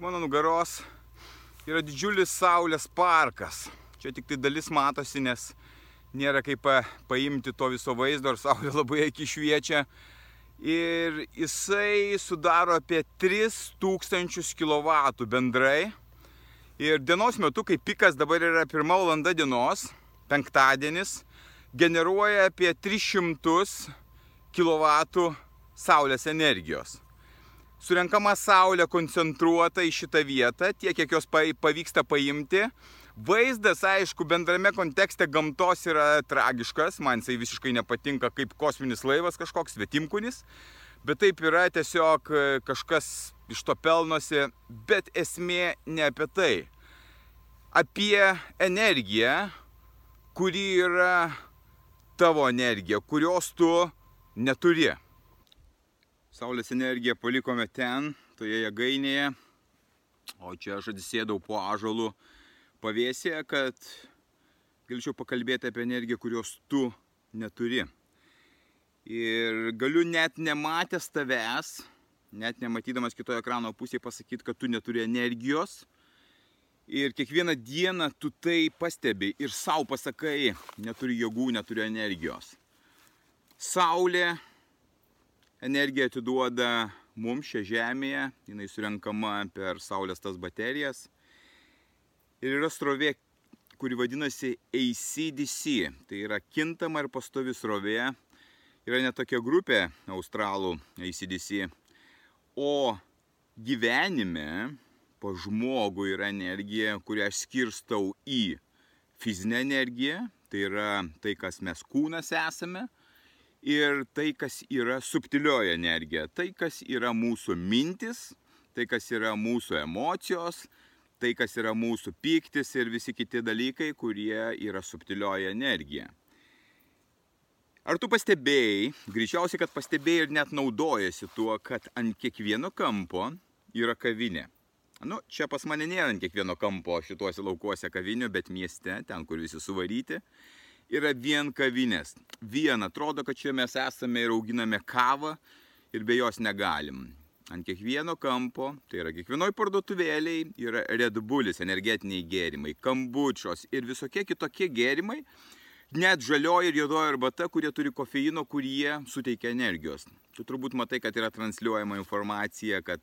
Mano nugaros yra didžiulis saulės parkas. Čia tik tai dalis matosi, nes nėra kaip paimti to viso vaizdo, ir saulė labai aki šviečia. Ir jisai sudaro apie 3000 kW bendrai. Ir dienos metu, kai pikas dabar yra pirmą valandą dienos, penktadienis, generuoja apie 300 kW saulės energijos surenkama saulė koncentruota į šitą vietą, tiek kiek jos pavyksta paimti. Vaizdas, aišku, bendrame kontekste gamtos yra tragiškas, man jisai visiškai nepatinka kaip kosminis laivas kažkoks svetimkunis, bet taip yra tiesiog e, kažkas iš to pelnosi, bet esmė ne apie tai. Apie energiją, kuri yra tavo energija, kurios tu neturi. Saulės energiją palikome ten, toje jėgainėje, o čia aš atsisėdau po ažalų pavėsėje, kad galėčiau pakalbėti apie energiją, kurios tu neturi. Ir galiu net nematęs tavęs, net nematydamas kitoje ekrano pusėje pasakyti, kad tu neturi energijos. Ir kiekvieną dieną tu tai pastebi ir savo pasakai, neturi jėgų, neturi energijos. Saulė energiją atiduoda mums šią žemėje, jinai surenkama per saulės tas baterijas. Ir yra srovė, kuri vadinasi ACDC, tai yra kintama ir pastovi srovė. Yra netokia grupė australų ACDC. O gyvenime po žmogų yra energija, kurią aš skirstau į fizinę energiją, tai yra tai, kas mes kūnas esame, ir tai, kas yra subtilioji energija, tai, kas yra mūsų mintis, tai, kas yra mūsų emocijos, tai, kas yra mūsų piktis ir visi kiti dalykai, kurie yra subtilioji energija. Ar tu pastebėjai, greičiausiai, kad pastebėjai ir net naudojasi tuo, kad ant kiekvieno kampo yra kavinė. Nu, čia pas mane nėra ant kiekvieno kampo šituose laukuose kavinių, bet mieste, ten, kur visi suvaryti, yra vien kavinės. Vien atrodo, kad čia mes esame ir auginame kavą ir be jos negalim. Ant kiekvieno kampo, tai yra kiekvienoj parduotuvėliai, yra Red Bullis, energetiniai gėrimai, kambučios ir visokie kitokie gėrimai, net žalioji ir juodoji arbata, kurie turi kofeino, kurie suteikia energijos. Tu turbūt matai, kad yra transliuojama informacija, kad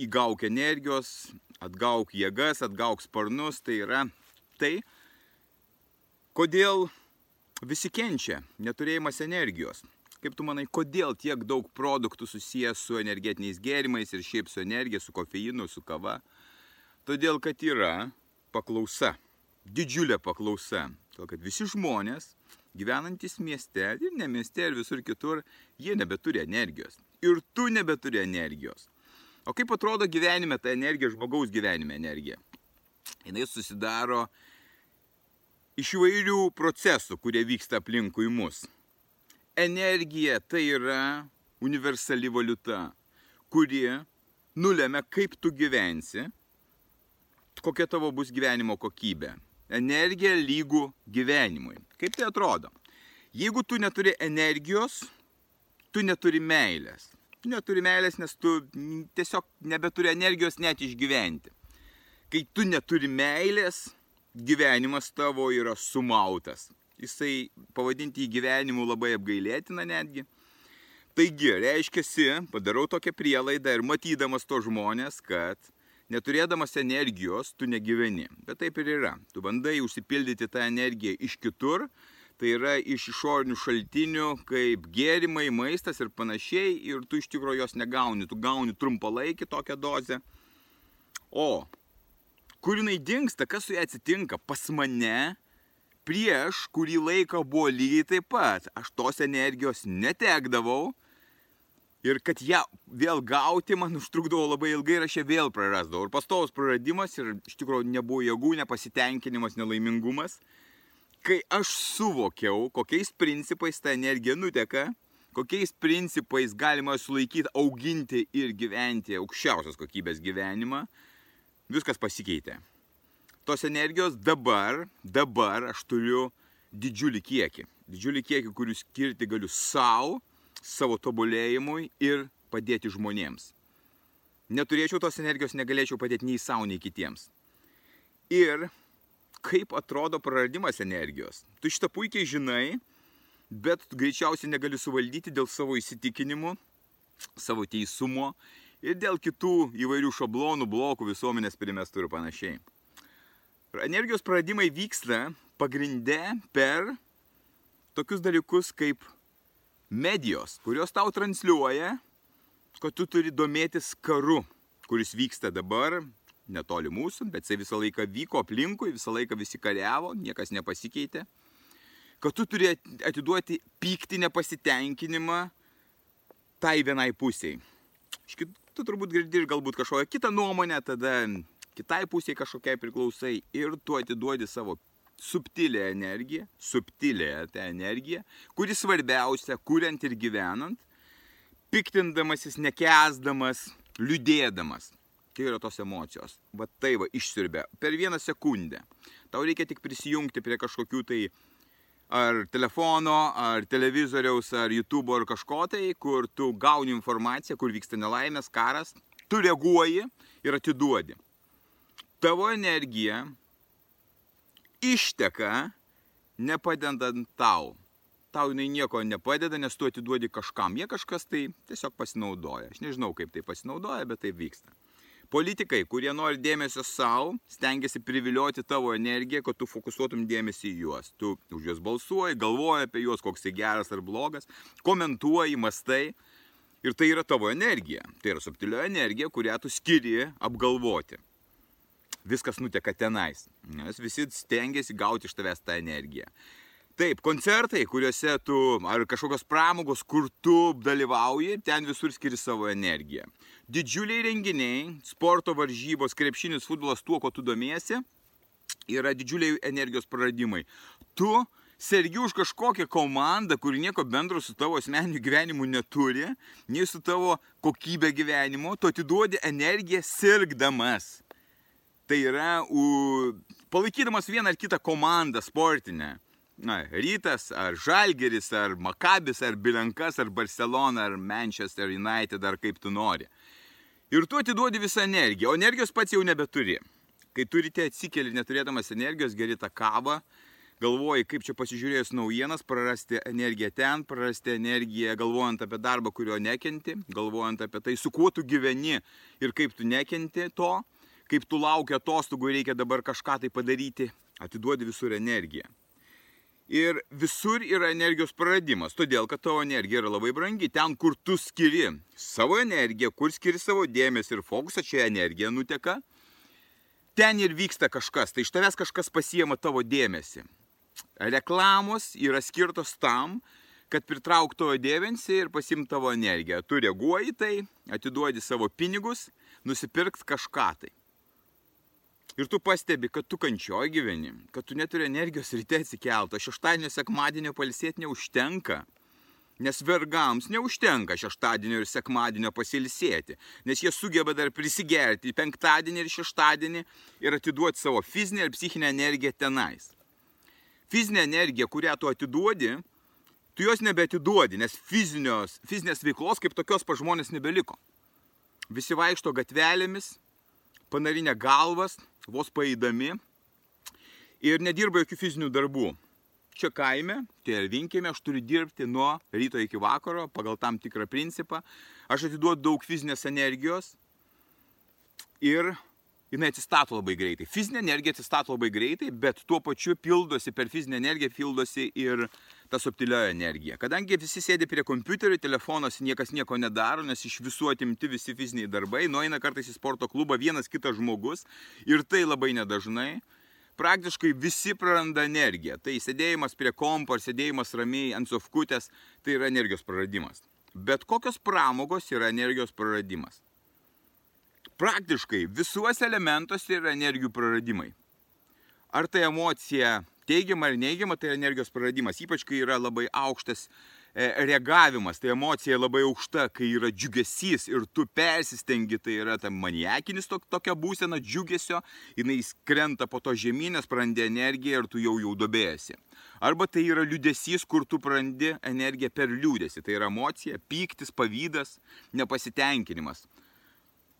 įgauk energijos, atgauk jėgas, atgauk sparnus, tai yra tai, kodėl visi kenčia, neturėjimas energijos. Kaip tu manai, kodėl tiek daug produktų susijęs su energetiniais gėrimais ir šiaip su energija, su kofeinu, su kava? Todėl, kad yra paklausa, didžiulė paklausa. Todėl, kad visi žmonės, gyvenantis mieste ir ne mieste ir visur kitur, jie nebeturi energijos. Ir tu nebeturi energijos. O kaip atrodo gyvenime ta energija, žmogaus gyvenime energija? Jis susidaro iš įvairių procesų, kurie vyksta aplinkui mus. Energija tai yra universali valiuta, kuri nulėmė, kaip tu gyvensi, kokia tavo bus gyvenimo kokybė. Energija lygų gyvenimui. Kaip tai atrodo? Jeigu tu neturi energijos, tu neturi meilės. Tu neturi meilės, nes tu tiesiog nebeturi energijos net išgyventi. Kai tu neturi meilės, gyvenimas tavo yra sumautas. Jisai, pavadinti jį gyvenimu labai apgailėtina netgi. Taigi, reiškiasi, padarau tokią prielaidą ir matydamas to žmonės, kad neturėdamas energijos tu negyveni. Bet taip ir yra. Tu bandai užsipildyti tą energiją iš kitur, tai yra iš išorinių šaltinių, kaip gėrimai, maistas ir panašiai, ir tu iš tikrųjų jos negauni, tu gauni trumpalaikį tokią dozę. O kur jinai dinksta, kas su ja atsitinka? Pas mane prieš kurį laiką buvo lygiai taip pat. Aš tos energijos netekdavau. Ir kad ją vėl gauti man užtrukdavo labai ilgai ir aš ją vėl prarasdavau. Ir pastovus praradimas ir iš tikrųjų nebuvo jėgų, nepasitenkinimas, nelaimingumas. Kai aš suvokiau, kokiais principais ta energija nuteka, kokiais principais galima sulaikyti, auginti ir gyventi aukščiausios kokybės gyvenimą, viskas pasikeitė tos energijos dabar, dabar aš turiu didžiulį kiekį. Didžiulį kiekį, kurių skirti galiu savo, savo tobulėjimui ir padėti žmonėms. Neturėčiau tos energijos, negalėčiau padėti nei savo, nei kitiems. Ir kaip atrodo praradimas energijos. Tu šitą puikiai žinai, bet greičiausiai negali suvaldyti dėl savo įsitikinimų, savo teisumo ir dėl kitų įvairių šablonų, blokų, visuomenės primestų ir panašiai. Energijos praradimai vyksta pagrinde per tokius dalykus kaip medijos, kurios tau transliuoja, kad tu turi domėtis karu, kuris vyksta dabar, netoli mūsų, bet jisai visą laiką vyko aplinkui, visą laiką visi kariavo, niekas nepasikeitė. Kad tu turi atiduoti pyktį nepasitenkinimą tai vienai pusiai. Tu turbūt girdi ir galbūt kažkokią kitą nuomonę, tada kitai pusiai kažkokiai priklausai ir tu atiduodi savo subtilę energiją, subtilę tą energiją, kuri svarbiausia, kuriant ir gyvenant, piktindamasis, nekesdamas, liūdėdamas. Tai yra tos emocijos. Va tai va išsirbė per vieną sekundę. Tau reikia tik prisijungti prie kažkokių tai ar telefono, ar televizoriaus, ar YouTube ar kažko tai, kur tu gauni informaciją, kur vyksta nelaimės, karas, tu reaguoji ir atiduodi tavo energija išteka nepadedant tau. Tau jinai nieko nepadeda, nes tu atiduodi kažkam. Jie kažkas tai tiesiog pasinaudoja. Aš nežinau, kaip tai pasinaudoja, bet tai vyksta. Politikai, kurie nori dėmesio savo, stengiasi privilioti tavo energiją, kad tu fokusuotum dėmesį į juos. Tu už juos balsuoji, galvoji apie juos, koks tai geras ar blogas, komentuoji, mastai. Ir tai yra tavo energija. Tai yra subtilio energija, kurią tu skiri apgalvoti viskas nuteka tenais, nes visi stengiasi gauti iš tavęs tą energiją. Taip, koncertai, kuriuose tu, ar kažkokios pramogos, kur tu dalyvauji, ten visur skiri savo energiją. Didžiuliai renginiai, sporto varžybos, krepšinis, futbolas, tuo, ko tu domiesi, yra didžiuliai energijos praradimai. Tu sergi už kažkokią komandą, kuri nieko bendro su tavo asmeniniu gyvenimu neturi, nei su tavo kokybė gyvenimo, tu atiduodi energiją sirgdamas. Tai yra u, palaikydamas vieną ar kitą komandą sportinę. Na, rytas, ar Žalgeris, ar Makabis, ar Bilenkas, ar Barcelona, ar Manchester United, ar kaip tu nori. Ir tu atiduodi visą energiją, o energijos pats jau nebeturi. Kai turite atsikeli neturėdamas energijos, geri tą kavą, galvoji, kaip čia pasižiūrėjus naujienas, prarasti energiją ten, prarasti energiją galvojant apie darbą, kurio nekenti, galvojant apie tai, su kuo tu gyveni ir kaip tu nekenti to kaip tu laukia atostogų ir reikia dabar kažką tai padaryti, atiduodi visur energiją. Ir visur yra energijos praradimas, todėl kad tavo energija yra labai brangi. Ten, kur tu skiri savo energiją, kur skiri savo dėmesį ir fokusą, čia energija nuteka, ten ir vyksta kažkas, tai iš tavęs kažkas pasiema tavo dėmesį. Reklamos yra skirtos tam, kad pritrauktų tavo dėmesį ir pasimtų tavo energiją. Tu reaguoji tai, atiduodi savo pinigus, nusipirkt kažką tai. Ir tu pastebi, kad tu kančioji gyveni, kad tu neturi energijos ryte atsikelto, šeštadienio sekmadienio palsėti neužtenka. Nes vergams neužtenka šeštadienio ir sekmadienio pasilsėti, nes jie sugeba dar prisigerti penktadienį ir šeštadienį ir atiduoti savo fizinę ir psichinę energiją tenais. Fizinė energija, kurią tu atiduodi, tu jos nebeatiduodi, nes fizinios, fizinės veiklos kaip tokios pa žmonės nebeliko. Visi vaikšto gatvelėmis, panarinę galvas, vos paeidami ir nedirba jokių fizinių darbų. čia kaime, tai ir vinkėme, aš turiu dirbti nuo ryto iki vakaro pagal tam tikrą principą. Aš atiduodu daug fizinės energijos ir jinai atsistato labai greitai. Fizinė energija atsistato labai greitai, bet tuo pačiu pildosi, per fizinę energiją pildosi ir ta subtilioji energija. Kadangi visi sėdi prie kompiuterio, telefonuose niekas nieko nedaro, nes iš visų atimti visi fiziniai darbai, nueina kartais į sporto klubą vienas kitas žmogus ir tai labai nedažnai. Praktiškai visi praranda energiją. Tai sėdėjimas prie kompo ar sėdėjimas ramiai ant sofkutės, tai yra energijos praradimas. Bet kokios pramogos yra energijos praradimas? praktiškai visuose elementuose yra energijų praradimai. Ar tai emocija teigiama ar neigiama, tai yra energijos praradimas. Ypač kai yra labai aukštas e, reagavimas, tai emocija labai aukšta, kai yra džiugesys ir tu persistengi, tai yra ta maniakinis to, tokia būsena džiugesio, jinai skrenta po to žemynės, prarandi energiją ir tu jau jau dobėjasi. Arba tai yra liūdėsys, kur tu prarandi energiją per liūdėsi. Tai yra emocija, pyktis, pavydas, nepasitenkinimas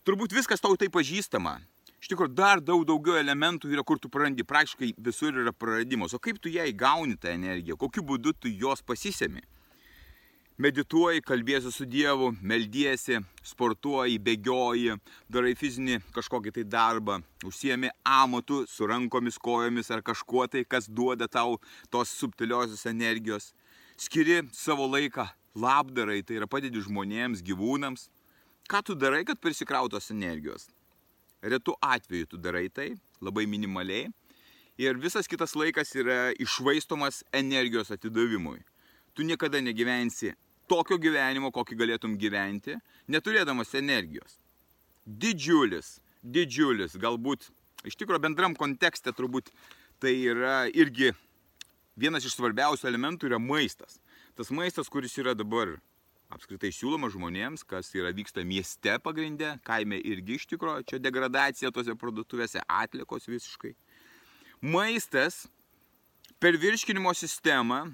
turbūt viskas tau tai pažįstama. Iš tikrųjų, dar daug daugiau elementų yra, kur tu prarandi, praktiškai visur yra praradimas. O kaip tu ją įgauni tą energiją, kokiu būdu tu jos pasisemi? Medituoji, kalbėsi su Dievu, meldiesi, sportuoji, bėgioji, darai fizinį kažkokį tai darbą, užsiemi amatu su rankomis, kojomis ar kažkuo tai, kas duoda tau tos subtiliosios energijos. Skiri savo laiką labdarai, tai yra padedi žmonėms, gyvūnams, Ką tu darai, kad prisikrautos energijos? Retu atveju tu darai tai, labai minimaliai. Ir visas kitas laikas yra išvaistomas energijos atidavimui. Tu niekada negyvensi tokio gyvenimo, kokį galėtum gyventi, neturėdamas energijos. Didžiulis, didžiulis, galbūt iš tikrųjų bendram kontekste turbūt tai yra irgi vienas iš svarbiausių elementų yra maistas. Tas maistas, kuris yra dabar apskritai siūloma žmonėms, kas yra vyksta mieste pagrindė, kaime irgi iš tikrųjų, čia degradacija tose parduotuvėse, atlikos visiškai. Maistas per virškinimo sistemą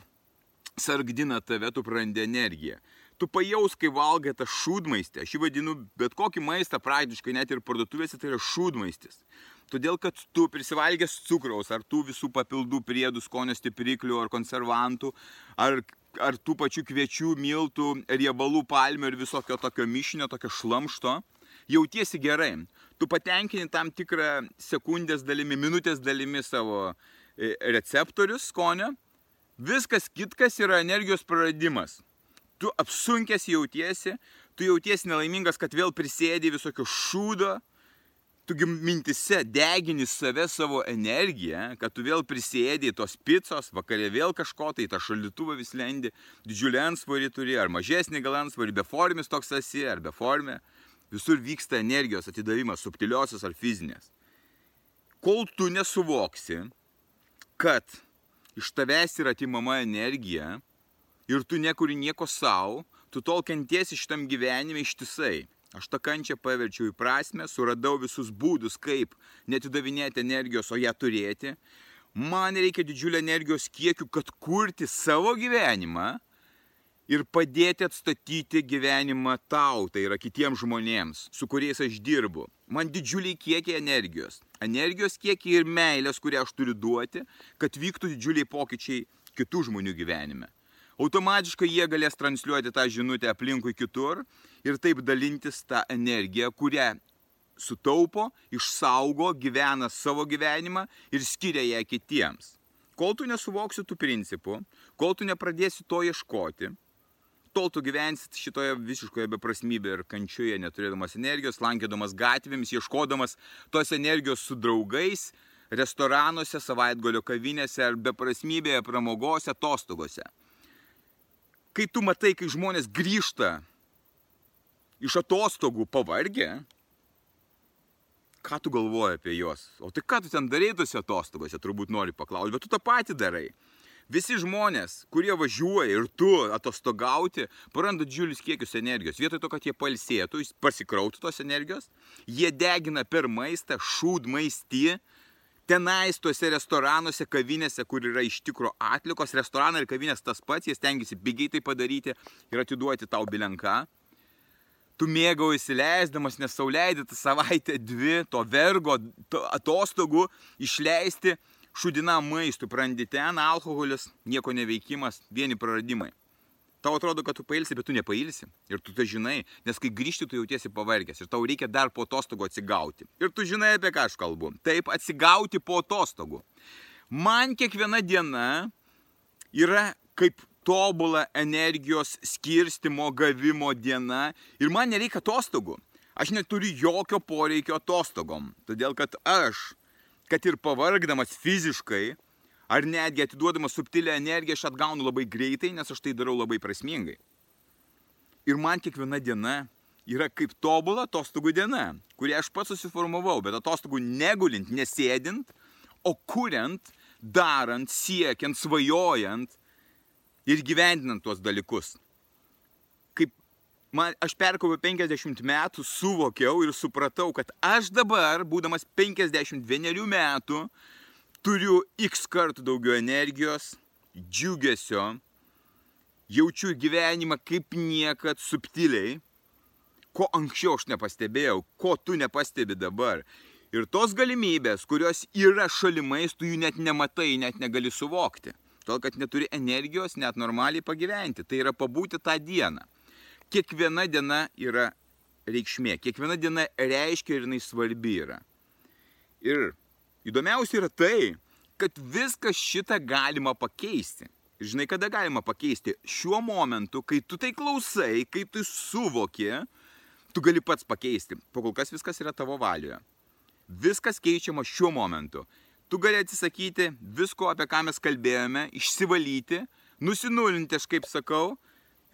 sargdina tave, tu prarandi energiją. Tu pajaus, kai valgai tą šūdmaistį. Aš jį vadinu bet kokį maistą praktiškai, net ir parduotuvėse, tai yra šūdmaistis. Todėl, kad tu prisivalgęs cukraus, ar tų visų papildų priedų, skonio stipriklių, ar konservantų, ar ar tų pačių kviečių, miltų, riebalų, palmių ir visokio tokio mišinio, tokio šlamšto, jautiesi gerai. Tu patenkini tam tikrą sekundės dalimi, minutės dalimi savo e, receptorius skonio. Viskas kitkas yra energijos praradimas. Tu apsunkęs jautiesi, tu jautiesi nelaimingas, kad vėl prisėdi visokio šūdo, tugi mintise degini save savo energiją, kad tu vėl prisėdė tos picos, vakarė vėl kažko, tai tą šaldytuvą vis lendi, didžiulį ansvarį turi, ar mažesnį gal ansvarį, beformis toks esi, ar beformė. Visur vyksta energijos atidavimas, subtiliosios ar fizinės. Kol tu nesuvoksi, kad iš tavęs yra atimama energija ir tu nekuri nieko savo, tu tol kentiesi šitam gyvenime ištisai. Aš tą kančią paverčiau į prasme, suradau visus būdus, kaip netidavinėti energijos, o ją turėti. Man reikia didžiulio energijos kiekių, kad kurti savo gyvenimą ir padėti atstatyti gyvenimą tau, tai yra kitiems žmonėms, su kuriais aš dirbu. Man didžiuliai kiekiai energijos. Energijos kiekiai ir meilės, kurią aš turiu duoti, kad vyktų didžiuliai pokyčiai kitų žmonių gyvenime automatiškai jie galės transliuoti tą žinutę aplinkui kitur ir taip dalintis tą energiją, kurią sutaupo, išsaugo, gyvena savo gyvenimą ir skiria ją kitiems. Kol tu nesuvoksi tų principų, kol tu nepradėsi to ieškoti, tol tu gyvensit šitoje visiškoje beprasmybėje ir kančioje, neturėdamas energijos, lankėdamas gatvėmis, ieškodamas tos energijos su draugais, restoranuose, savaitgalio kavinėse ar beprasmybėje, pramogose, atostogose kai tu matai, kai žmonės grįžta iš atostogų pavargę, ką tu galvoji apie juos? O tai ką tu ten darai tose atostogose, turbūt nori paklausti, bet tu tą patį darai. Visi žmonės, kurie važiuoja ir tu atostogauti, praranda didžiulius kiekius energijos. Vietoj to, kad jie palsėtų, pasikrautų tos energijos, jie degina per maistą, šūd maistį, tenais tuose restoranuose, kavinėse, kur yra iš tikro atlikos, restoranai ir kavinės tas pats, jie stengiasi pigiai tai padaryti ir atiduoti tau bilenką. Tu mėgau įsileisdamas, nes sauliaidė tą savaitę dvi to vergo to atostogų išleisti šudinam maistų, prarandi ten alkoholis, nieko neveikimas, vieni praradimai. Tau atrodo, kad tu pailsi, bet tu nepailsi. Ir tu tai žinai, nes kai grįžti, tu jautiesi pavargęs. Ir tau reikia dar po atostogų atsigauti. Ir tu žinai, apie ką aš kalbu. Taip, atsigauti po atostogų. Man kiekviena diena yra kaip tobula energijos skirstimo gavimo diena. Ir man nereikia atostogų. Aš neturiu jokio poreikio atostogom. Todėl kad aš, kad ir pavargdamas fiziškai, ar netgi atiduodamas subtilę energiją aš atgaunu labai greitai, nes aš tai darau labai prasmingai. Ir man kiekviena diena yra kaip tobula atostogų diena, kurią aš pats susiformavau, bet atostogų negulint, nesėdint, o kuriant, darant, siekiant, svajojant ir gyvendinant tuos dalykus. Kaip man, aš perkopiau 50 metų, suvokiau ir supratau, kad aš dabar, būdamas 51 metų, turiu x kartų daugiau energijos, džiugesio, jaučiu gyvenimą kaip niekad subtiliai, ko anksčiau aš nepastebėjau, ko tu nepastebi dabar. Ir tos galimybės, kurios yra šalimais, tu jų net nematai, net negali suvokti. Todėl, kad neturi energijos net normaliai pagyventi. Tai yra pabūti tą dieną. Kiekviena diena yra reikšmė, kiekviena diena reiškia ir jinai svarbi yra. Ir Įdomiausia yra tai, kad viską šitą galima pakeisti. Ir žinai, kada galima pakeisti? Šiuo momentu, kai tu tai klausai, kai tu suvoki, tu gali pats pakeisti. Po kol kas viskas yra tavo valioje. Viskas keičiama šiuo momentu. Tu gali atsisakyti visko, apie ką mes kalbėjome, išsivalyti, nusinulinti, aš kaip sakau,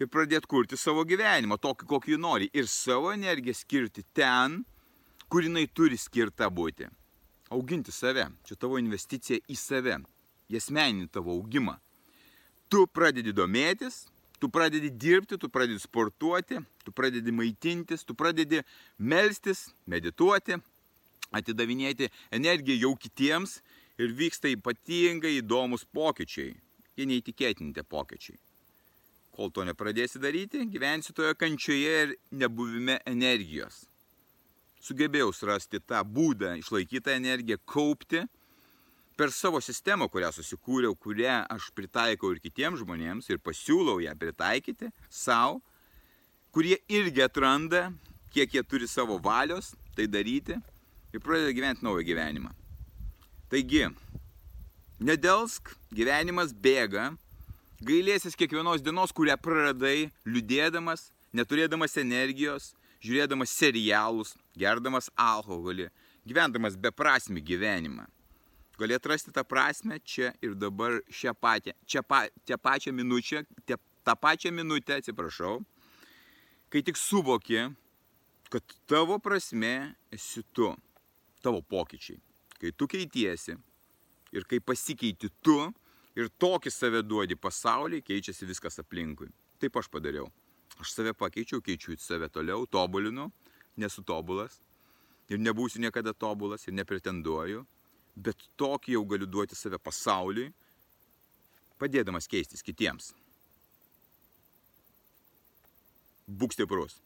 ir pradėti kurti savo gyvenimą, tokį, kokį nori. Ir savo energiją skirti ten, kur jinai turi skirta būti auginti save. Čia tavo investicija į save, į asmeninį tavo augimą. Tu pradedi domėtis, tu pradedi dirbti, tu pradedi sportuoti, tu pradedi maitintis, tu pradedi melstis, medituoti, atidavinėti energiją jau kitiems ir vyksta ypatingai įdomus pokyčiai. Jie neįtikėtini tie pokyčiai. Kol to nepradėsi daryti, gyvensi toje kančioje ir nebuvime energijos sugebėjau surasti tą būdą išlaikyti tą energiją, kaupti per savo sistemą, kurią susikūriau, kurią aš pritaikau ir kitiems žmonėms ir pasiūlau ją pritaikyti savo, kurie irgi atranda, kiek jie turi savo valios tai daryti ir pradeda gyventi naują gyvenimą. Taigi, nedelsk, gyvenimas bėga, gailėsis kiekvienos dienos, kurią praradai, liūdėdamas, neturėdamas energijos, žiūrėdamas serialus, gerdamas alkoholį, gyvendamas beprasmį gyvenimą. Gali atrasti tą prasme čia ir dabar šią patį, čia pa, tą pačią minučią, te, tą pačią minutę, atsiprašau, kai tik suvoki, kad tavo prasme esi tu, tavo pokyčiai. Kai tu keitiesi ir kai pasikeiti tu ir tokį save duodi pasauliui, keičiasi viskas aplinkui. Taip aš padariau. Aš save pakeičiau, keičiu save toliau, tobulinu, nesu tobulas ir nebūsiu niekada tobulas ir nepretenduoju, bet tokį jau galiu duoti save pasauliui, padėdamas keistis kitiems. Būk stiprus.